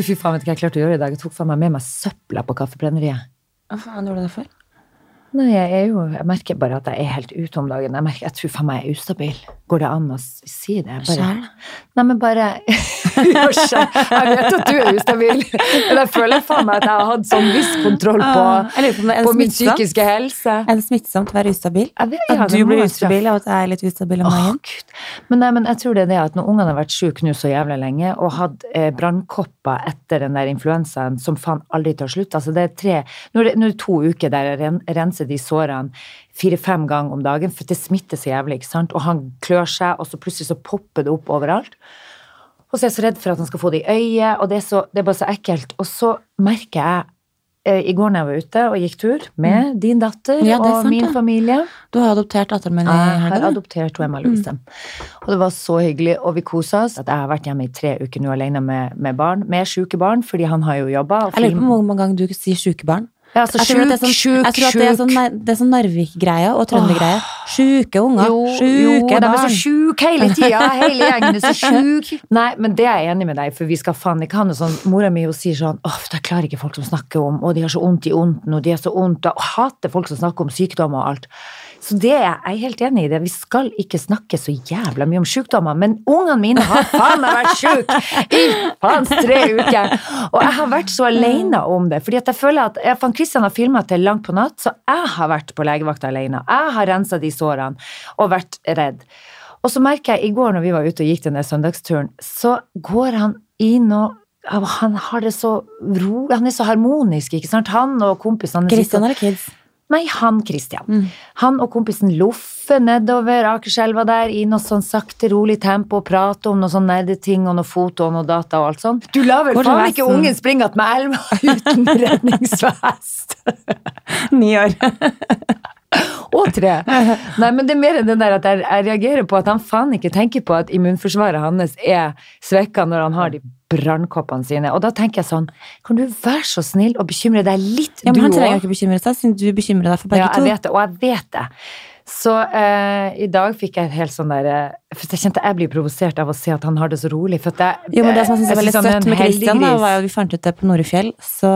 Du, fy faen, vet ikke hva jeg klarte å gjøre i dag. Jeg tok faen meg med meg søpla på Kaffebrenneriet. Hva faen gjorde du det for? Nei, jeg er jo Jeg merker bare at jeg er helt ute om dagen. Jeg, merker, jeg tror faen meg jeg er ustabil. Går det an å si det? Bare, nei, men bare Ja, sjæl. Jeg vet at du er ustabil, men jeg føler faen meg at jeg har hatt sånn viss kontroll på, Ah, på min psykiske helse. Er det smittsomt å være ustabil? Vet- ja, At du blir ustabil og at jeg er litt ustabil om dagen? Men, nei, men jeg tror det er det at når ungene har vært syke nå så jævlig lenge, og hatt eh, brannkopper etter den der influensaen som faen aldri tar slutt Altså det er tre Nå er det, nå er det to uker der jeg ren, renser de sårene fire-fem ganger om dagen, for det smitter så jævlig, ikke sant. Og han klør seg, og så plutselig så popper det opp overalt. Og så er jeg så redd for at han skal få det i øyet, og det er, så, det er bare så ekkelt. Og så merker jeg eh, i går når jeg var ute og gikk tur med din datter Mm. Ja, er og sant, min det. familie Du har adoptert datteren min i jeg har adoptert Emma Louise. Og det var så hyggelig, og vi kosa oss. At jeg har vært hjemme i tre uker nå alene med, med barn, med sjuke barn, fordi han har jo jobba. Jeg lurer på hvor mange ganger du sier sjuke barn. Ja, altså, tror det er sånn, sjuk, jeg tror at det er sånn, det er sånn Narvik-greie og Trønder-greie. Sjuke unger. Jo, jo, Sjuke de er så sjuke hele tida. Hele gjengen er så sjuk. Nei, men det er jeg enig med deg for vi skal faen ikke ha noe sånn Mora mi hun sier sånn Åh, det klarer ikke folk som snakker om Og de har så vondt i onden, og de har så vondt Og hater folk som snakker om sykdom og alt. Så det er jeg helt enig i. det. Vi skal ikke snakke så jævla mye om sykdommer, men ungene mine har faen meg vært sjuke i faens tre uker! Og jeg har vært så alene om det, fordi at jeg føler at jeg Christian Kristian har filma til langt på natt, så jeg har vært på legevakta alene. Jeg har rensa de sårene og vært redd. Og så merker jeg i går når vi var ute og gikk den søndagsturen, så går han inn og han har det så ro, han er så harmonisk, ikke sant? Han og kompisene Christian eller kids? Nei, han Christian. Mm. Han og kompisen loffer nedover Akerselva der i noe sånn sakte, rolig tempo og prater om noe sånn nerdeting og noe foto og noe data og alt sånn. Du lar vel faen ikke ungen springe att med elva uten redningsvest! Ni år. Og tre. Nei, men det er mer enn den der at jeg, jeg reagerer på at han faen ikke tenker på at immunforsvaret hans er svekka når han har de brannkoppene sine. Og da tenker jeg sånn, kan du være så snill og bekymre deg litt, Ja, men du Han trenger ikke bekymre seg, siden du bekymrer deg for begge Ja, jeg to. vet det, og jeg vet det. Så eh, i dag fikk jeg helt sånn der eh, For jeg kjente jeg blir provosert av å se at han har det så rolig. For at jeg, Jo, men det som jeg synes er veldig søtt med Christian, da, var at vi fant ut det på Norefjell. Så,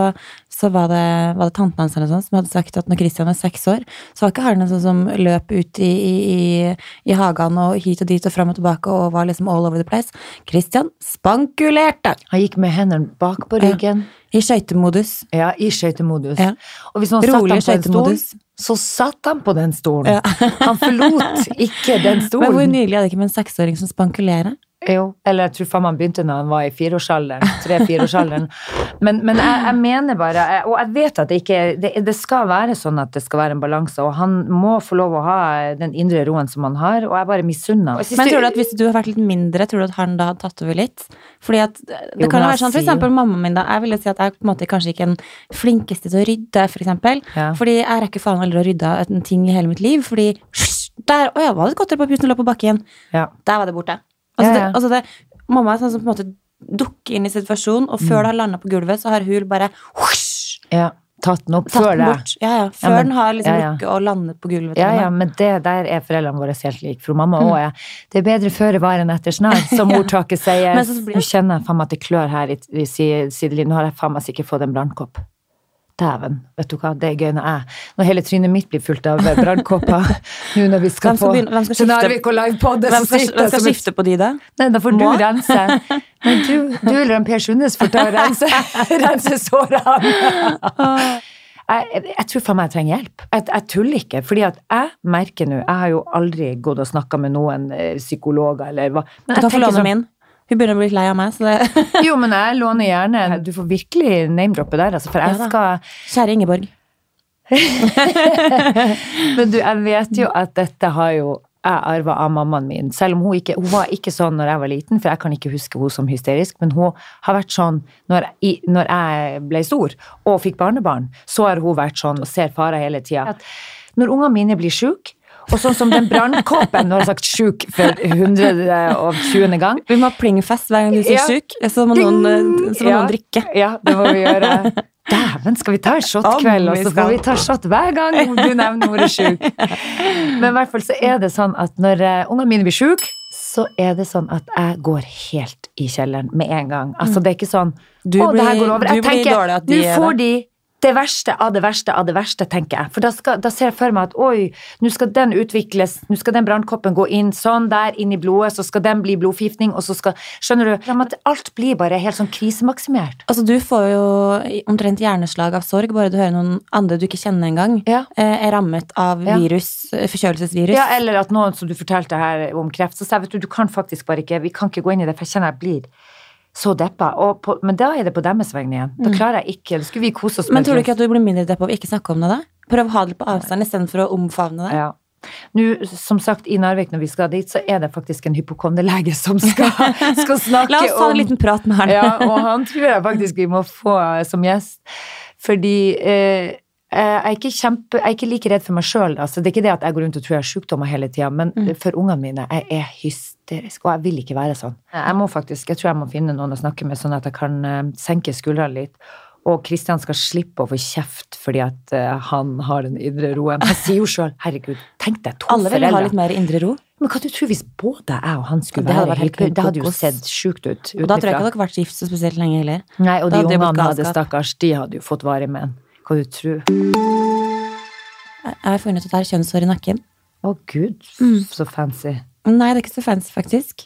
så var, det, var det tanten hans eller sånt som hadde sagt at når Christian var seks år, så var ikke han en sånn som løp ut i, i, i, i hagen og hit og dit og fram og tilbake og var liksom all over the place. Christian spankulerte Han gikk med hendene bak på ryggen. i skøytemodus. Ja, i skøytemodus. Ja. Og hvis han Rolig han på en stol, så satt han på den stolen. Ja. Han forlot ikke den stolen. Men hvor nydelig er det ikke med en seksåring som spankulerer? Jo, eller jeg tror faen man begynte når han var i fireårsalderen. Tre-fireårsalderen. Men, men jeg, jeg mener bare, og jeg vet at det ikke det, det skal være sånn at det skal være en balanse, og han må få lov å ha den indre roen som han har, og jeg bare misunner. ham. Men tror du at hvis du har vært litt mindre, tror du at han da hadde tatt over litt? Fordi at det Jo, kan jo være sånn, for eksempel mammaen min da, jeg ville si at jeg på en måte kanskje ikke er den flinkeste til å rydde, for eksempel. Ja. Fordi jeg rekker faen aldri å rydde en ting i hele mitt liv, fordi der, å ja, var det et godteri på pusen og lå på bakken? Ja. Der var det borte. Altså, Ja, ja. Det, altså det, mamma er sånn som på en måte dukker inn i situasjonen, og før det har landet på gulvet, så har hun bare husk, Ja, tatt den opp tatt før det. bort. Ja, ja, før men- den har liksom rukket å lande på gulvet. Ja, ja, men det der er foreldrene våre helt like. For mamma Mm. er Det er bedre føre var enn etter snar, som ordtaket sier. Blir- Nå kjenner jeg faen meg at det klør her i, i sidelinjen. Nå har jeg faen meg sikkert fått en brannkopp. Dæven, vet du hva, det er gøy når jeg Når hele trynet mitt blir fullt av brannkåper Nå når vi skal, skal på skifte- og livepodde, Hvem skal, hvem skal skifte på de, da? Nei, da får Må? du rense. Men du, du eller en Per Sundnes får ta og rense, rense sårene. Jeg, jeg tror faen meg jeg trenger hjelp. Jeg, jeg tuller ikke. fordi at jeg merker nå Jeg har jo aldri gått og snakka med noen eh, psykologer eller hva. Du Men jeg kan få låne sånn- min. Hun begynner å bli litt lei av meg, så det Jo, men jeg låner gjerne. Du får virkelig name-droppe der, altså. For jeg Ja skal Kjære Ingeborg. Men du, jeg vet jo at dette har jo jeg arva av mammaen min. Selv om hun ikke Hun var ikke sånn når jeg var liten, for jeg kan ikke huske hun som hysterisk, men hun har vært sånn når, i, når jeg ble stor og fikk barnebarn, så har hun vært sånn og ser farer hele tida. Når ungene mine blir sjuke, og sånn som den brannkåpen Nå har sagt sjuk for 120. gang. Vi må ha plingfest hver gang du sier Ja. sjuk. Så må noen, eh, så må Ja. noen drikke. Ja, det må vi gjøre. Dæven, skal vi ta en shotkveld, kveld og så får vi ta shot hver gang du nevner ordet sjuk. Men i hvert fall så er det sånn at når uh, ungene mine blir sjuke, så er det sånn at jeg går helt i kjelleren med en gang. Altså, det er ikke sånn Du Å, det her går over. du Jeg tenker, dårlig at de nå får de det verste av det verste av det verste, tenker jeg. For da, skal, da ser jeg for meg at oi, nå skal den utvikles, nå skal den brannkoppen gå inn sånn der, inn i blodet, så skal den bli blodforgiftning, og så skal Skjønner du? At alt blir bare helt sånn krisemaksimert. Altså, du får jo omtrent hjerneslag av sorg bare du hører noen andre du ikke kjenner engang, Ja. eh, er rammet av virus, ja. forkjølelsesvirus. Ja, eller at noen som du fortalte her om kreft, så sa jeg, vet du, du kan faktisk bare ikke, vi kan ikke gå inn i det, for jeg kjenner jeg blir så deppa. På, men da er det på deres vegne igjen. Da klarer jeg ikke, da skulle vi kose oss med Men tror du ikke at du blir mindre deppa av ikke snakke om det, da? Prøv å ha det på avstand istedenfor å omfavne det. Ja. Nå, som sagt, i Narvik når vi skal dit, så er det faktisk en hypokondelege som skal, skal snakke La oss ta en om liten prat med han. Ja, og han tror jeg faktisk vi må få som gjest. Fordi eh, jeg er ikke kjempe, jeg er ikke like redd for meg sjøl. Altså, det er ikke det at jeg går rundt og tror jeg har sykdommer hele tida, men Mm. for ungene mine jeg er hysterisk, og jeg vil ikke være sånn. Jeg må faktisk, jeg tror jeg må finne noen å snakke med, sånn at jeg kan eh, senke skuldrene litt. Og Kristian skal slippe å få kjeft fordi at eh, han har den indre roen. Jeg sier jo sjøl 'herregud, tenk deg to Alle vil ha litt mer indre ro. Men hva du tror hvis både jeg og han skulle Det være helt? Det hadde jo sett sjukt ut. Og da tror jeg ikke dere hadde vært gift så spesielt lenge heller. Nei, og de ungene hadde, stakkars, de hadde jo fått varig med en. Hva du tror? Jeg har funnet ut at det er kjønnshår i nakken. Å gud, Mm. så fancy. Nei, det er ikke så fancy, faktisk.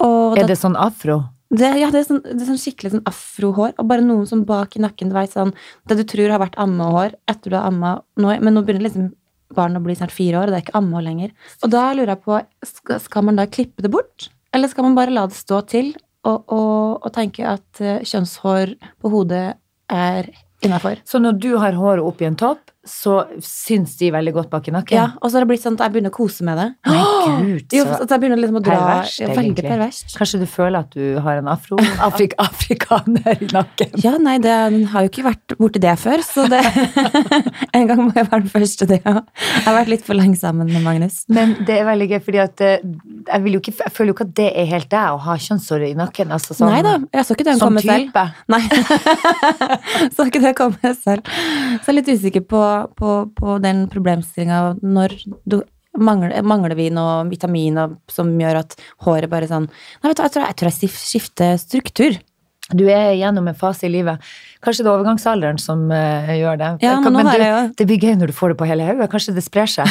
Og Er det, det sånn afro? Det, ja, det er, sånn, det er sånn skikkelig sånn afrohår, og bare noen som bak i nakken, du vet, sånn, det du tror har vært ammehår etter du har amma, nå, men nå begynner liksom barnet å bli snart fire år, og det er ikke ammehår lenger. Og da lurer jeg på, skal, skal man da klippe det bort, eller skal man bare la det stå til, og, og, og tenke at eh, kjønnshår på hodet er innafor? Så når du har håret opp i en topp, så syns de veldig godt bak i nakken? Ja, og så har det blitt sånn at jeg begynner å kose med det. Nei, gud, Jo, så at jeg begynner liksom å dra perverst, ja, Veldig perverst. Kanskje du føler at du har en afro, afrik, afrikaner i nakken? Ja, nei, det har jo ikke vært borti det før, så det En gang må jeg være den første, det òg. Jeg har vært litt for lenge sammen med Magnus. Men det er veldig gøy, fordi at eh, jeg, vil jo ikke, jeg føler jo ikke at det er helt deg å ha kjønnshår i nakken. Altså sånn, Nei da, jeg så ikke det som komme selv. type. Nei, så ikke det komme selv. Så jeg er litt usikker på, på, på den problemstillinga når du Mangler, mangler vi noe vitamin som gjør at håret bare sånn Nei, vet du, jeg tror jeg, tror jeg skifter struktur. Du er gjennom en fase i livet. Kanskje det er overgangsalderen som uh, gjør det. Ja, men nå du, jeg det blir gøy når du får det på hele hodet. Kanskje det sprer seg.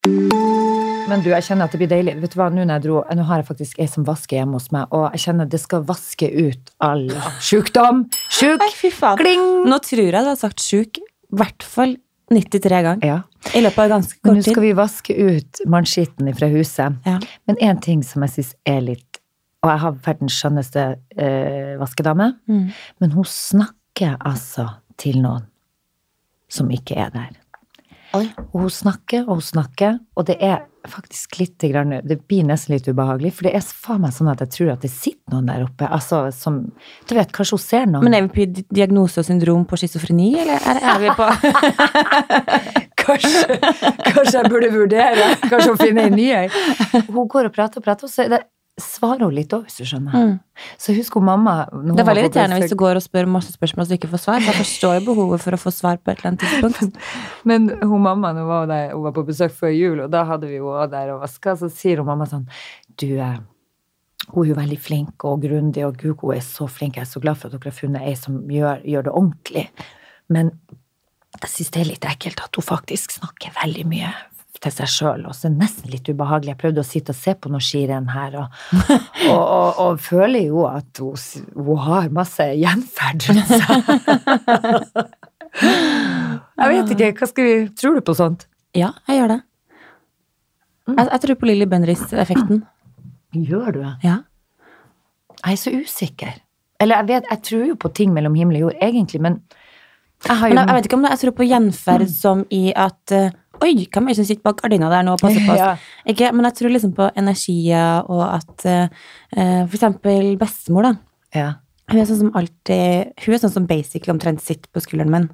men du, jeg kjenner at det blir deilig. Vet du hva, Nå når jeg dro, nå har jeg faktisk ei som vasker hjemme hos meg, og jeg kjenner at det skal vaske ut all sjukdom. Sjuk! Nei. Kling! Nå tror jeg du har sagt sjuk i hvert fall 93 ganger Ja. i løpet av ganske kort tid. Nå skal vi vaske ut mannskitten fra huset. Ja. Men én ting som jeg syns er litt Og jeg har verdens skjønneste eh, vaskedame, Mm. men hun snakker altså til noen som ikke er der. Oi. Og hun snakker og hun snakker, og det er faktisk litt grann, Det blir nesten litt ubehagelig, for det er faen meg sånn at jeg tror at det sitter noen der oppe. Altså som Du vet, kanskje hun ser noen. Men er vi på di- diagnose og syndrom på schizofreni, eller er, er vi på Kanskje, kanskje jeg burde vurdere Kanskje hun finner en ny ei. Hun går og prater og prater, og så er det, svarer hun litt òg, hvis du skjønner. Mm. Så husk hun mamma Det er veldig irriterende hvis du går og spør masse spørsmål og du ikke får svar. Jeg forstår jo behovet for å få svar på et eller annet tidspunkt. Men hun mamma hun var, der, hun var på besøk før jul, og da hadde vi jo der og vaska, så sier hun mamma sånn Du, eh, hun er jo veldig flink og grundig, og gud, hun er så flink. Jeg er så glad for at dere har funnet ei som gjør, gjør det ordentlig. Men jeg syns det er litt ekkelt at hun faktisk snakker veldig mye til seg sjøl, og så er det nesten litt ubehagelig. Jeg prøvde å sitte og se på noe skirenn her, og, og, og, og føler jo at hun, hun har masse gjenferd rundt seg. Jeg vet ikke, hva skal vi Tror du på sånt? Ja, jeg gjør det. Jeg, jeg tror på Lilly Bendriss-effekten. Gjør du? Ja. Jeg er så usikker. Eller jeg vet, jeg tror jo på ting mellom himmel og jord, egentlig, men jeg har jo Men jeg, jeg vet ikke om det, jeg tror på gjenferd som i at eh, Oi, hvem er det som sitter bak gardina der nå og passer på oss? Ja. Ikke, men jeg tror liksom på energier, og at eh, eh, for eksempel bestemor, da. Ja. Hun er sånn som alltid Hun er sånn som basically omtrent sitter på skulderen min.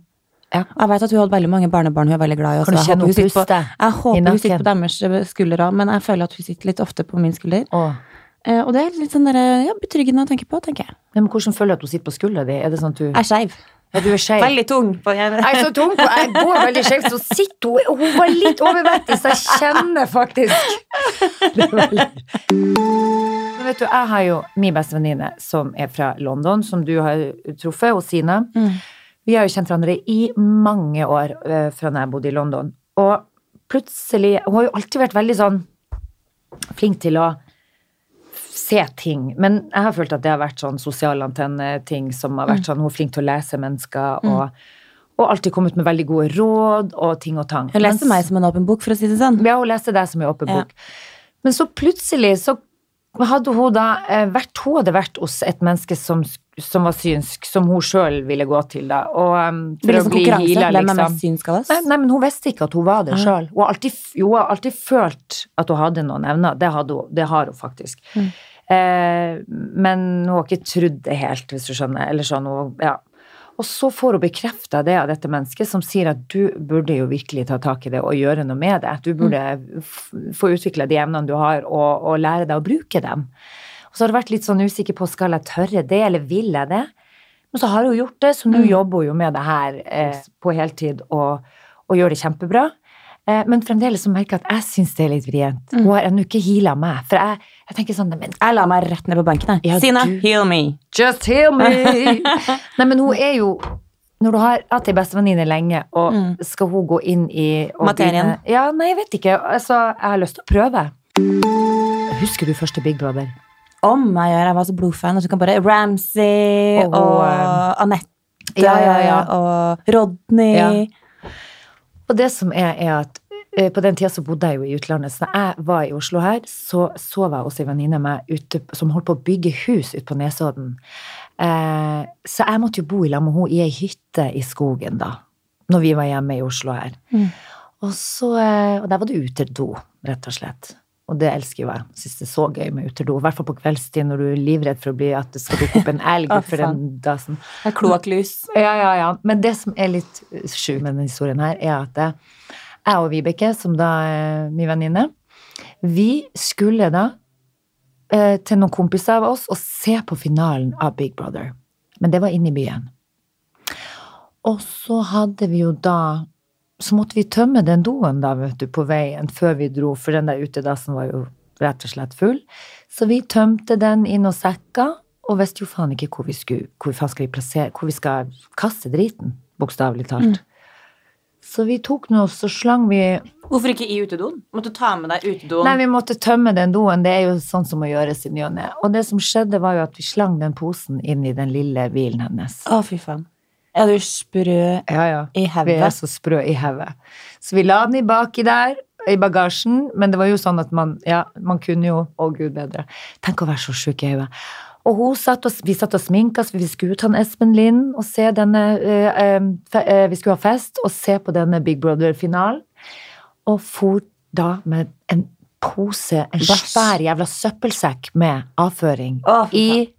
Ja. Og Jeg vet at hun hadde veldig mange barnebarn hun er veldig glad i. Kan du så jeg kjenne håper hun på- Jeg håper hun sitter på deres skulder òg, men jeg føler at hun sitter litt ofte på min skulder. Åh. Uh, og det er litt sånn der, ja, betryggende å tenke på, tenker jeg. Men hvordan føler du at hun sitter på skuldra di? Er det sånn at du Jeg er skeiv. Ja, du er skeiv? Veldig tung. På, Jeg er så tung på Jeg går veldig skjevt, så sitter hun Hun var litt overvektig, så jeg kjenner faktisk. Men vet du, jeg har jo min beste venninne som er fra London, som du har truffet, og Sina. Mm. Vi har jo kjent hverandre i mange år eh, fra da jeg bodde i London. Og plutselig Hun har jo alltid vært veldig sånn flink til å se ting. Men jeg har følt at det har vært sånn sosialantenne-ting som har Mm. vært sånn Hun er flink til å lese mennesker og, og alltid kommet med veldig gode råd og ting og tang. Hun leste meg som en åpen bok, for å si det sånn. ja, hun leste deg som en åpen Ja. bok. Men så plutselig så hadde hun da eh, vært Hun hadde vært hos et menneske som, som var synsk, som hun sjøl ville gå til, da. Og um, for blir liksom Hvem er liksom. mest synsk av oss? Nei, nei, men hun visste ikke at hun var det Ah. sjøl. Hun, hun har alltid følt at hun hadde noen evner. Det, hun, det har hun faktisk. Mm. Eh, men hun har ikke trodd det helt, hvis du skjønner. Eller sånn, hun, ja. Og så får hun bekrefta det av dette mennesket, som sier at du burde jo virkelig ta tak i det og gjøre noe med det. Du burde få utvikla de evnene du har, og, og lære deg å bruke dem. Og så har hun vært litt sånn usikker på skal jeg tørre det, eller vil jeg det? Men så har hun gjort det, så nå jobber hun jo med det her eh, på heltid og, og gjør det kjempebra. Eh, men fremdeles så merker jeg at jeg syns det er litt vrient. Hun har ennå ikke heala meg. For jeg, jeg tenker sånn men Jeg la meg rett ned på benken, jeg. Ja, Sina, du- heal me. Just heal me! Nei, men hun er jo Når du har hatt ei bestevenninne lenge, og Mm. skal hun gå inn i Materien. begynne- Ja, nei, jeg vet ikke. Altså, jeg har lyst til å prøve. Husker du første Big Brother? Om jeg gjør, jeg var så blodfan. Og så kan bare Ramsay Og og, hun, eh, Anette Ja, ja, ja. og Rodney. Og det som er, er at eh, på den tida så bodde jeg jo i utlandet, så da jeg var i Oslo her, så sov jeg hos ei venninne meg ute, som holdt på å bygge hus ute på Nesodden. Eh, så jeg måtte jo bo i lag med henne i ei hytte i skogen da, når vi var hjemme i Oslo her. Mm. Og, så, eh, og der var det utedo, rett og slett. Og det elsker jo jeg. Syns det er så gøy med utedo. I hvert fall på kveldstid når du er livredd for å bli at det skal dukke opp en elg for den dasen. Det er kloakklys. Ja, ja, ja. Men det som er litt sjukt med denne historien her, er at jeg og Vibeke, som da er min venninne, vi skulle da eh, til noen kompiser av oss og se på finalen av Big Brother. Men det var inne i byen. Og så hadde vi jo da Så måtte vi tømme den doen da, vet du, på veien før vi dro, for den der utedassen var jo rett og slett full. Så vi tømte den i noen sekker, og visste jo faen ikke hvor vi skulle, hvor skal vi plassere, hvor vi skal kaste driten, bokstavelig talt. Så vi tok nå, så slang vi Hvorfor ikke i utedoen? Måtte du ta med deg utedoen? Nei, vi måtte tømme den doen, det er jo sånn som må gjøres i ny og ne. Og det som skjedde, var jo at vi slang den posen inn i den lille bilen hennes. Å, fy faen. Er du sprø Ja, ja. i Vi er så sprø i hodet. Så vi la den i baki der, i bagasjen, men det var jo sånn at man, ja, man kunne jo, å gud bedre, tenk å være så sjuk i hodet. Og hun satt og, vi satt og sminka oss, vi skulle ut han Espen Lind og se denne, øh, øh, vi skulle ha fest og se på denne Big Brother-finalen, og for da med en pose, en svær jævla søppelsekk med avføring Å, i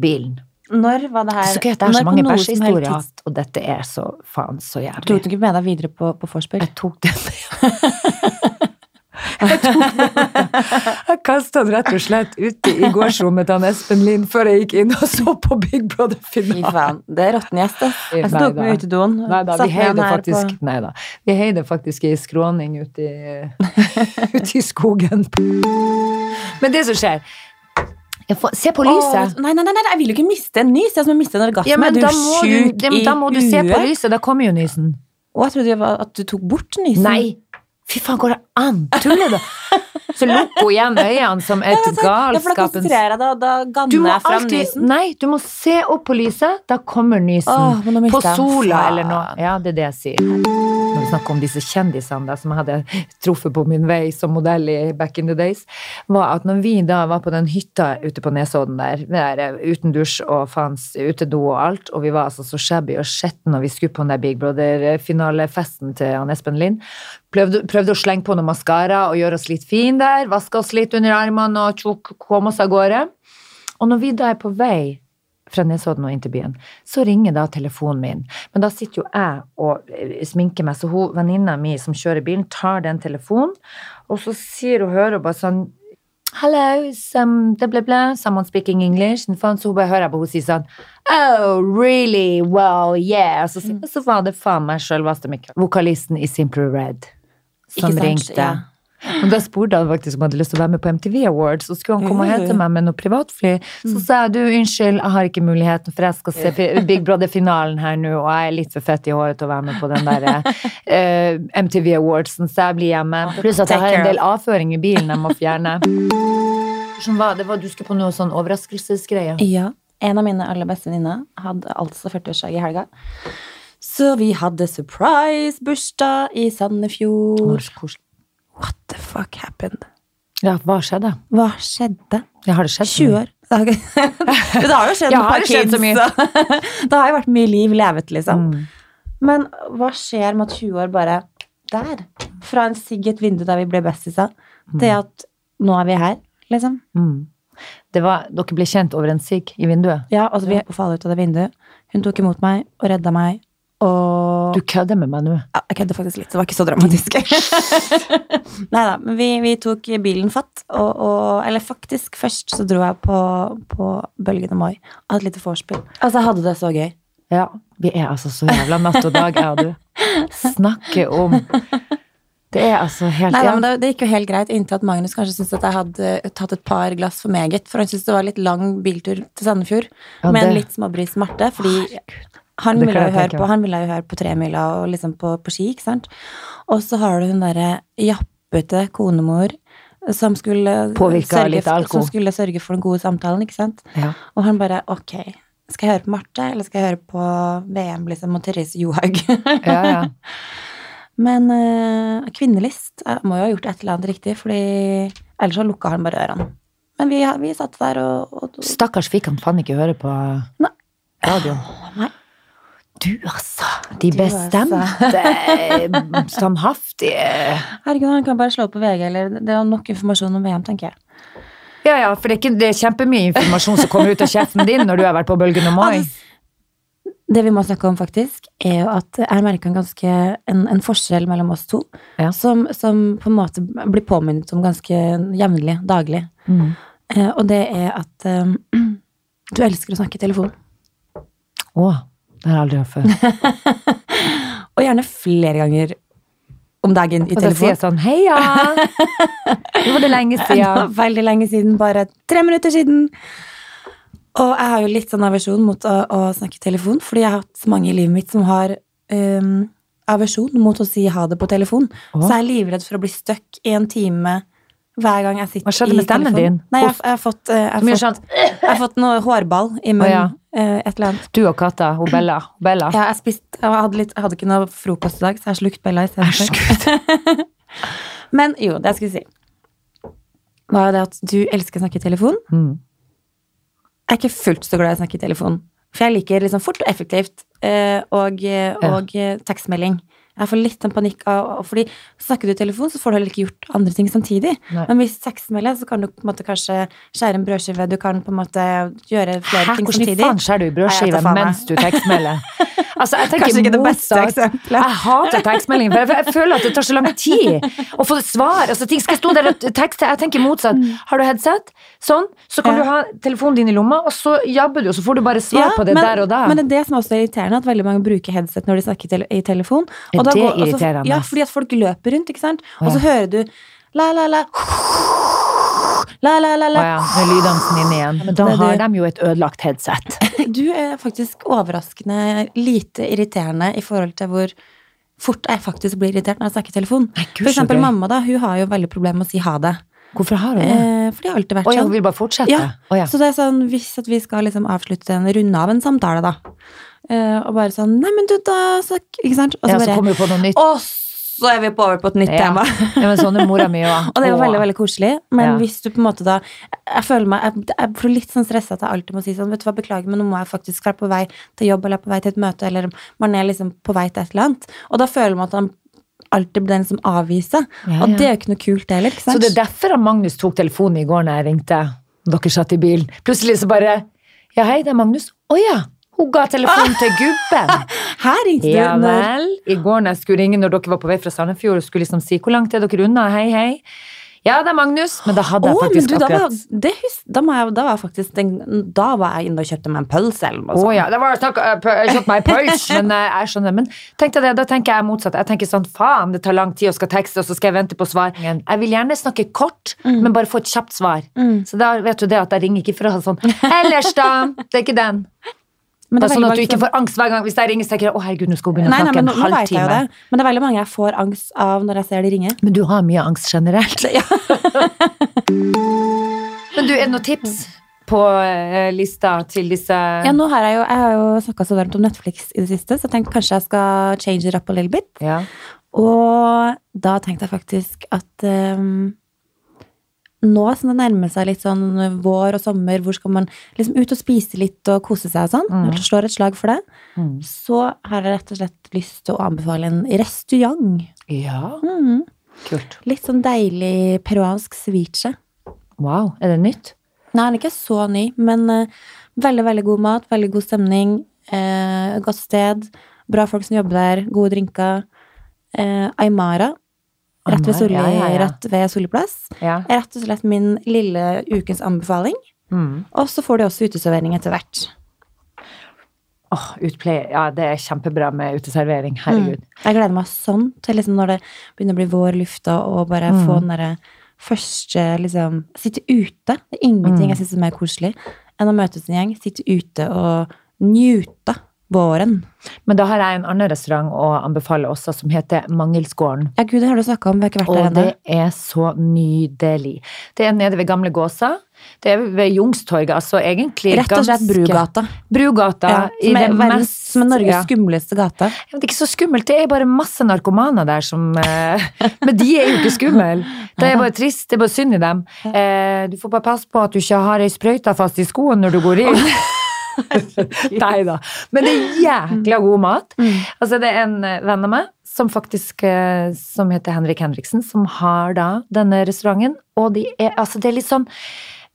bilen. Når var det her? er så gøy det er så mange bæsjehistorier, tids- at- og dette er så faen så jævlig. Tok du ikke med deg videre på, på vorspiel? Jeg tok den Jeg tok den. Jeg kasta den rett og slett ute i gårdsrommet til Espen Lind før jeg gikk inn og så på Big Brother-finalen. det er råtten gjest, det. Jeg tok med utedoen. Nei da, vi med heide faktisk på- Nei da. Vi heide faktisk i skråning ute i, ute i skogen. Men det som skjer får, Se på lyset! Åh, nei, nei, nei, nei, jeg vil jo ikke miste en nys. Jeg som miste en orgasme. Ja, men er du da må du, sjuk det, i da må du se på lyset. Da kommer jo nysen. Å, jeg trodde jeg var at du tok bort nysen. Nei! Fy faen, går det an? Tuller du? Så lukk hun igjen øynene som et Ja, da galskapens deg, og da ganner jeg fram nysen. Nei, du må se opp på lyset. Da kommer nysen. Åh, på sola eller noe. Ja, det er det jeg sier. Når vi snakker om disse kjendisene da, som jeg hadde truffet på min vei som modell i back in the days, var at når vi da var på den hytta ute på Nesodden der, der eh, uten dusj og faens utedo og alt, og vi var altså så shabby og skjetten når vi skulle på den der Big Brother-finalefesten til Espen Lind, prøvde, prøvde å slenge på noe maskara og gjøre oss litt fin der, vaske oss litt under armene og tjok, komme oss av gårde. Og når vi da er på vei fra Nesodden og inn til byen, så ringer da telefonen min. Men da sitter jo jeg og eh, sminker meg, så hun, venninna mi som kjører bilen, tar den telefonen, og så sier hun, hører hun bare sånn Hello, some, blah, blah, blah, someone speaking English. And faen, Så hun bare hører jeg på hun sier sånn Oh, really? Well, yeah. Så, så var det faen meg sjølveste vokalisten i Simple Red som sant? ringte. Ja. Men da spurte han faktisk om han hadde lyst til å være med på MTV Awards, og skulle han komme og hente meg med noe privatfly. Så sa jeg du, unnskyld, jeg har ikke muligheten, for jeg skal se Big Brother-finalen her nå, og jeg er litt for fett i håret til å være med på den der uh, MTV Awardsen, så jeg blir hjemme. Pluss at jeg har en del avføring i bilen jeg må fjerne. Var det? Var, du skulle på noe sånn overraskelsesgreie? Ja. En av mine aller beste venninner hadde altså 40-årsdag i helga. Så vi hadde surprise-bursdag i Sandefjord. What the fuck happened? Ja, hva skjedde? Hva skjedde? Ja, har det skjedd? 20 år. Det har, det har jo skjedd Ja, har skjedd så mye? det har jo vært mye liv levet, liksom. Mm. Men hva skjer med at 20 år bare Der. Fra en sigg i et vindu der vi ble bestiser, til at nå er vi her, liksom. Mm. Det var, dere ble kjent over en sigg i vinduet? Ja, altså vi faller ut av det vinduet. Hun tok imot meg og redda meg. Og Du kødder med meg nå? ja, Jeg kødder faktisk litt, det var ikke så dramatisk. Nei da, men vi, vi tok bilen fatt, og, og Eller faktisk, først så dro jeg på, på Bølgen og Moi. Hadde et lite vorspiel. Altså, jeg hadde det så gøy. Ja, vi er altså så jævla natt og dag, jeg og du. Snakke om Det er altså helt Nei, da, men det, det gikk jo helt greit, inntil at Magnus kanskje syntes at jeg hadde tatt et par glass for meget. For han syntes det var litt lang biltur til Sandefjord, Ja, med en litt småbris smerte. Fordi han ville, jo høre på, han ville jo høre på tremila og liksom på, på ski, ikke sant. Og så har du hun derre jappete konemor som skulle, sørge, som skulle sørge for den gode samtalen, ikke sant. ja. Og han bare ok, skal jeg høre på Marte, eller skal jeg høre på VM liksom, og Therese Johaug? ja, ja. Men uh, kvinnelist jeg må jo ha gjort et eller annet riktig, fordi ellers så lukka han bare ørene. Men vi, vi satt der og, og, Stakkars fikk han faen ikke høre på radioen. Nei. Du, altså. De Du, altså. bestemte, standhaftige Herregud, han kan bare slå på VG, eller det er nok informasjon om VM, tenker jeg. Ja, ja, for det er, ikke, det er kjempemye informasjon som kommer ut av kjeften din når du har vært på Bølgen og Moi. Det vi må snakke om, faktisk, er jo at jeg merka en ganske en, en forskjell mellom oss to, Ja. som, som på en måte blir påminnet om ganske jevnlig, daglig. Mm. Eh, og det er at eh, du elsker å snakke i telefon. Å, det har jeg aldri hørt før. Og gjerne flere ganger om dagen i Og da sier jeg sånn Heia! Nå var det lenge Det siden. veldig lenge siden, bare tre minutter siden. Og jeg har jo litt sånn aversjon mot å, å snakke i telefon, fordi jeg har hatt så mange i livet mitt som har um, aversjon mot å si ha det på telefon. Oh. Så jeg er livredd for å bli stuck i en time hver gang jeg sitter Hva skjedde i med stemmen din? Nei, jeg, jeg, har fått, eh, jeg, har fått, jeg har fått noe hårball i munnen. Oh, ja. eh, Et eller annet. Du og katta, og Bella. Bella. Ja, jeg, spist, hadde litt, jeg hadde ikke noe frokost i dag, så jeg har slukt Bella istedenfor. Men jo, det jeg skulle si, var jo det at du elsker å snakke i telefon. Mm. Jeg er ikke fullt så glad i å snakke i telefon. For jeg liker liksom fort og effektivt og, eh, og ja. tekstmelding. Jeg får litt en panikk av og fordi snakker du i telefon, så får du heller ikke gjort andre ting samtidig. Nei. Men hvis tekstmelder, så kan du på en måte kanskje skjære en brødskive, du kan på en måte gjøre flere Hæ, ting hvordan samtidig. faen skjærer du i Nei, mens du tekstmelder? Altså, jeg tenker Kanskje ikke det beste eksempelet. Jeg hater tekstmeldinger, for jeg, jeg føler at det tar så lang tid å få svar. Altså, ting skal stå der og tekste. Jeg tenker motsatt. Har du headset, sånn, så kan. Ja. du ha telefonen din i lomma, og så jabber du, og så får du bare svar på det men, der og da. Men det er det som også er irriterende, at veldig mange bruker headset når de snakker i telefon. Er da det går- altså, irriterende? Ja, fordi at folk løper rundt, ikke sant. Og så Ja. hører du la, la, la La, la, la, Å la. ja, nå er lyddansen inn igjen. Men da Det har de jo et ødelagt headset. Du er faktisk overraskende lite irriterende i forhold til hvor fort jeg faktisk blir irritert når jeg snakker i telefon. Nei, Gud, For eksempel mamma, da. Hun har jo veldig problemer med å si ha det. Hvorfor har hun det? Eh, for det har alltid vært Å ja, sånn. hun vil bare fortsette? Ja, Å ja. Så det er sånn, hvis vi skal liksom avslutte en runde av en samtale, da, og bare sånn Nei, men du, da så, Ikke sant? Og så ja, så kommer du på noe nytt. Og så er vi på over på et nytt Ja. tema. Ja, men sånn er mora mi òg. Og det er jo veldig veldig koselig, men Ja. hvis du på en måte da Jeg føler meg, jeg, jeg blir litt sånn stressa at jeg alltid må si sånn Vet du hva, beklager, men nå må jeg faktisk være på vei til jobb eller på vei til et møte, eller man er liksom på vei til et eller annet. Og da føler man at han alltid blir den som avviser. Ja, Og det er jo ikke noe kult heller, ikke sant? Så det er derfor Magnus tok telefonen i går når jeg ringte. og Dere satt i bilen. Plutselig så bare Ja, hei, det er Magnus. Å ja! Hun ga telefonen til gubben. Her ringte Ja du når. I går når jeg skulle ringe når dere var på vei fra Sandefjord og skulle liksom si hvor langt er dere unna, hei, hei. Ja, det er Magnus, men da hadde jeg men faktisk du, da var, akkurat det hus, da, jeg, da var jeg faktisk den, Da var jeg inne og kjøpte meg en pølse eller noe Å Oh, ja, det var snakk Jeg kjøpte meg en pølse, men eh, jeg skjønner. Men tenk deg det, da tenker jeg motsatt. Jeg tenker sånn, faen, det tar lang tid å skal tekste, og så skal jeg vente på svar. Jeg vil gjerne snakke kort, men bare få et kjapt svar. Så da vet du det at jeg ringer ikke for å ha sånn Ellers, da! Det er ikke den. Men Det er sånn at du ikke får angst hver gang hvis jeg ringer så tenker jeg, å herregud, nå skal hun begynne Nei, å nei, snakke men en jeg jo halvtime. det. Men det er veldig mange jeg får angst av når jeg ser de ringe. Men du har mye angst generelt. Ja. Men du, er det noen tips på eh, lista til disse Ja, nå har jeg jo, jeg har jo snakka så varmt om Netflix i det siste, så jeg tenkte kanskje jeg skal change it up a little bit. Ja. Og da tenkte jeg faktisk at ehm, nå som det nærmer seg litt sånn vår og sommer, hvor skal man liksom ut og spise litt og kose seg og sånn, Mm. slår et slag for det, Mm. så har jeg rett og slett lyst til å anbefale en restaurant. ja, mm. kult. Litt sånn deilig peruansk ceviche. Wow, er det nytt? Nei, den er ikke så ny, men uh, veldig, veldig god mat, veldig god stemning, uh, godt sted, bra folk som jobber der, gode drinker. Uh, Aymara, rett ved, Solli, ja, rett ved Solli plass, Ja. rett og slett min lille ukens anbefaling. Mm. Og så får du også uteservering etter hvert. Åh, utpleie. Ja, det er kjempebra med uteservering. Herregud. Jeg gleder meg sånn til liksom når det begynner å bli vår lufta, og bare Mm. få den derre første liksom Sitte ute. Det er ingenting Mm. jeg syns er mer koselig enn å møtes en gjeng, sitte ute og njute våren. Men da har jeg en annen restaurant å anbefale også, som heter Mangelsgården. Ja, gud, det har du snakka om, vi har ikke vært der Og det er så nydelig. Det er nede ved Gamle Gåsa. Det er ved Jungstorget, altså egentlig Rett og slett Brugata. Brugata. Ja, som, er verdens, mest- som er Norges ja. skumleste gate. Ja, Det er ikke så skummelt, det er bare masse narkomaner der som eh, Men de er jo ikke skumle. Det er bare trist, det er bare synd i dem. Eh, Du får bare passe på at du ikke har ei sprøyte fast i skoen når du går inn. Nei da. Men det er jækla god mat. Altså, det er en eh, venn av meg som faktisk eh, som heter Henrik Henriksen, som har da denne restauranten. Og de er, altså, det er litt sånn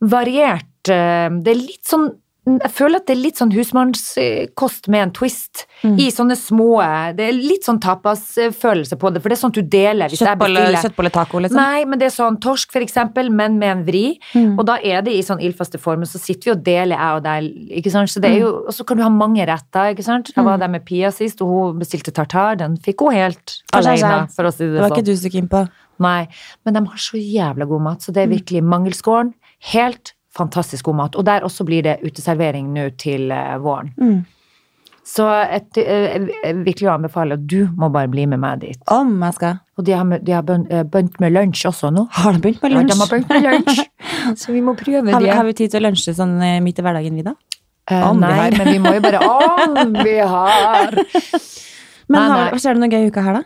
variert eh, Det er litt sånn jeg føler at det er litt sånn husmannskost med en twist i sånne små Det er litt sånn tapasfølelse på det, for det er sånt du deler hvis Kjøttbolle, kjøttbolletaco, liksom. Nei, men det er sånn torsk, for eksempel, men med en vri. Mm. Og da er det i sånn ildfaste form, og så sitter vi og deler, jeg og deg. ikke sant? Så det er jo, Mm. Og så kan du ha mange retter, ikke sant. Jeg var der med Pia sist, og hun bestilte tartar. Den fikk hun helt alene, for å si Det det var ikke sånn. du så keen på. Nei, men de har så jævla god mat, så det er Mm. virkelig mangelskåren. Helt fantastisk god mat. Og der også blir det uteservering nå til eh, våren. Mm. Så et, eh, jeg virkelig anbefaler at du må bare bli med meg dit. Om jeg skal. Og de har, de har bønt eh, med lunsj også nå. Har de begynt med Ja, lunsj? de har begynt med lunsj. Så vi må prøve Har vi, det. har vi tid til å lunsje sånn midt i hverdagen, vi da? Eh, Om vi nei, har. men vi må jo bare Om vi har! Men Nei, har, skjer det noe gøy i uka her, da?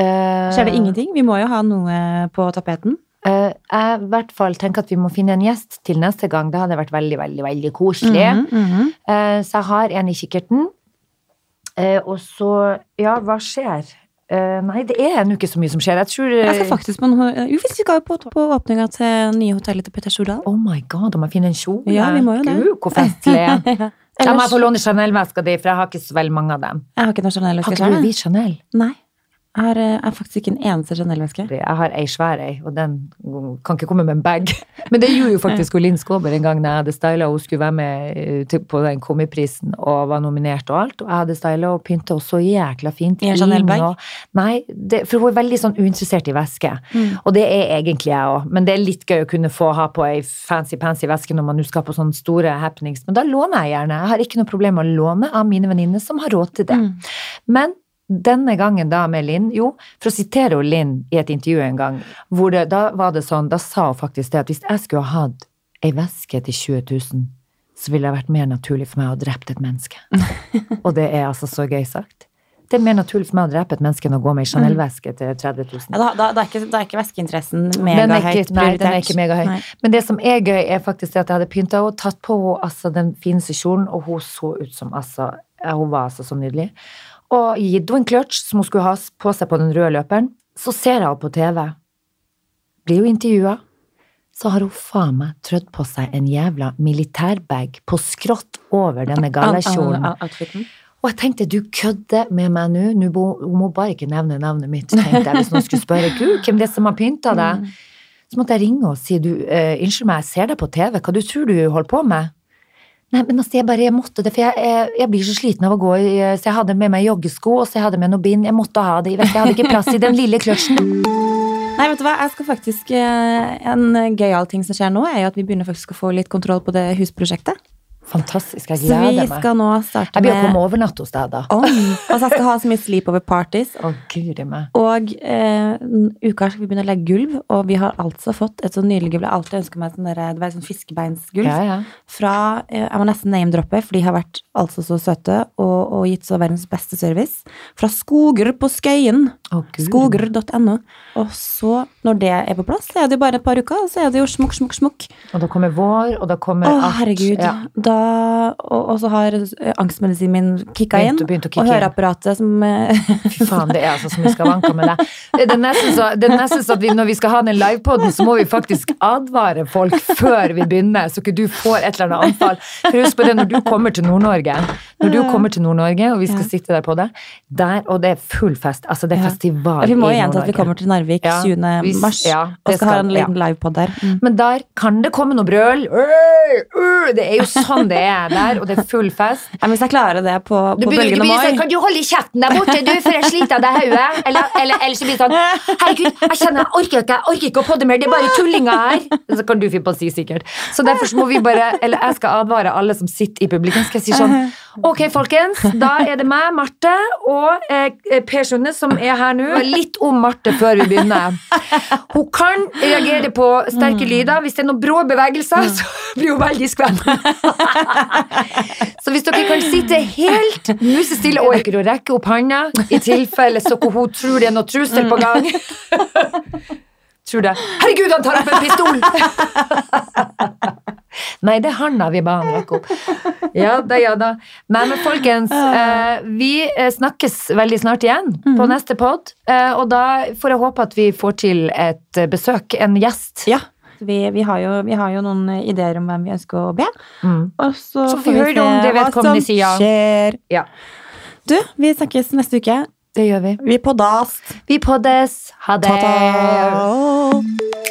Eh, Skjer det ingenting? Vi må jo ha noe på tapeten. Eh, jeg i hvert fall tenker at vi må finne en gjest til neste gang. Det hadde vært veldig, veldig, veldig koselig. Mm -hmm. Så jeg har en i kikkerten. Eh, og så Ja, hva skjer? Nei, det er ennå ikke så mye som skjer. Jeg tror Jeg skal faktisk på noe Jo, vi skal jo på, på åpninga til nye hotellet til Petter Stordal. Oh my god, om jeg finne en kjole. Ja, vi må jo det. Gud, hvor festlig. Da må jeg få låne Chanel-veska di, for jeg har ikke så veldig mange av dem. jeg har ikke noe Har Chanel-veske ikke du hvit Chanel? Nei. Jeg har, eh, jeg har faktisk ikke en eneste Chanel-veske. Jeg har ei svær ei, og den kan ikke komme med en bag. Men det gjorde jo faktisk Linn Skåber en gang da jeg hadde styla, og hun skulle være med eh, på den komiprisen og var nominert og alt. Og jeg hadde styla og pynta henne så jækla fint. I en Chanel-bag? Nei, det, for hun er veldig sånn uinteressert i væske. Og det er egentlig jeg òg, men det er litt gøy å kunne få ha på ei fancy-pansy veske når man nå skal på sånne store happenings. Men da låner jeg gjerne. Jeg har ikke noe problem med å låne av mine venninner som har råd til det. Men denne gangen da med Linn, jo, for å sitere Linn i et intervju en gang, hvor det, da var det sånn, da sa hun faktisk det at hvis jeg skulle ha hatt ei veske til 20 000, så ville det vært mer naturlig for meg å ha drept et menneske. Og det er altså så gøy sagt. Det er mer naturlig for meg å drepe et menneske enn å gå med ei Chanel-veske til 30 000. Ja, da, da, da, er ikke, da er ikke væskeinteressen er megahøyt ikke, nei, den er ikke megahøy. Nei. Men det som er gøy, er faktisk det at jeg hadde pynta henne, tatt på henne altså, den fineste kjolen, og hun så ut som altså Hun var altså så nydelig. Og gitt henne en clutch som hun skulle ha på seg på den røde løperen. Så ser jeg henne på TV. Blir jo intervjua. Så har hun faen meg trødd på seg en jævla militærbag på skrått over denne gallakjolen. Og jeg tenkte, du kødder med meg nå, hun må bare ikke nevne navnet mitt, tenkte jeg, hvis noen skulle spørre, Gud, hvem det er som har pynta deg? Så måtte jeg ringe og si du, eh, unnskyld meg, jeg ser deg på TV, hva du tror du holder på med? Nei, men altså, jeg bare jeg måtte det, for jeg, jeg, jeg blir så sliten av å gå i Så jeg hadde med meg joggesko, og så jeg hadde med noe bind. Jeg måtte ha det. Jeg hadde ikke plass i den lille kløtsjen. Nei, vet du hva, jeg skal faktisk eh, En gøyal ting som skjer nå, er jo at vi begynner faktisk å få litt kontroll på det husprosjektet. Fantastisk. Jeg Så vi skal nå starte med Jeg blir å komme og overnatte hos deg, da. Oh, Altså, jeg skal ha så mye sleepover parties. Å, guri meg. Og eh, uka skal vi begynne å legge gulv, og vi har altså fått et sånn nydelig gulv. Jeg har alltid ønsket meg sånn der, det var sånn fiskebeinsgulv. Ja, ja. Fra, eh, jeg må nesten name-droppe, for de har vært altså så søte og, og gitt så verdens beste service. Fra Skoger på Skøyen. Oh. Skoger.no. Og så, når det er på plass, så er det jo bare et par uker, og så er det jo smukk, smukk, smukk. Og da kommer vår, og da kommer Å, alt. herregud. Ja. Da, og, og så har eh, angstmedisinen min kicka inn. Begynt- Og høreapparatet som eh, Fy faen, det er altså så mye skavanker med deg. Det er nesten så, det er nesten så at vi, når vi skal ha den livepoden, så må vi faktisk advare folk før vi begynner, så ikke du får et eller annet anfall. For husk på det, når du kommer til Nord-Norge, når du kommer til Nord-Norge, og vi skal Ja. sitte der på det, der, og det er full fest, altså det er Ja. festival Ja, Vi må jo gjenta at vi kommer til Narvik Ja, 20. vi- mars ja, og skal, skal ha en liten livepod der. Mm. Men der kan det komme noe brøl. Det er jo sånn det er der, og det er full fest. Ja, hvis jeg klarer det på, på bølgen av bli sånn, kan du holde kjeften der borte, du, for jeg sliter av deg hodet? Eller, eller, eller så blir det sånn, herregud, jeg kjenner jeg orker ikke, jeg orker ikke å podde mer, det er bare tullinger her. Så kan du finne på å si sikkert. Så derfor så må vi bare, eller jeg skal advare alle som sitter i publikum, skal jeg si sånn, ok folkens, da er det meg, Marte, og eh, Per Sunde som er her nå. Litt om Marte før vi begynner. Hun kan reagere på sterke lyder. Hvis det er noen brå bevegelser, så blir hun veldig skvett. Så hvis dere kan sitte helt musestille og ikke rekke opp handa i tilfelle så hun tror det er noe trussel på gang Tror det. Herregud, han tar opp en pistol! Nei, det er handa vi ba han rekke opp. Ja da, ja da. Nei, men folkens, eh, vi eh, snakkes veldig snart igjen på neste pod. Eh, og da får jeg håpe at vi får til et besøk, en gjest. Ja. Vi, vi, har jo, vi har jo noen ideer om hvem vi ønsker å be. Mm. Og så, Så får vi vi se om det vedkommende sier. skjer. Ja, Du, vi snakkes neste uke. det gjør vi. Vi poddas. Vi poddes. Ha det. Ta-ta.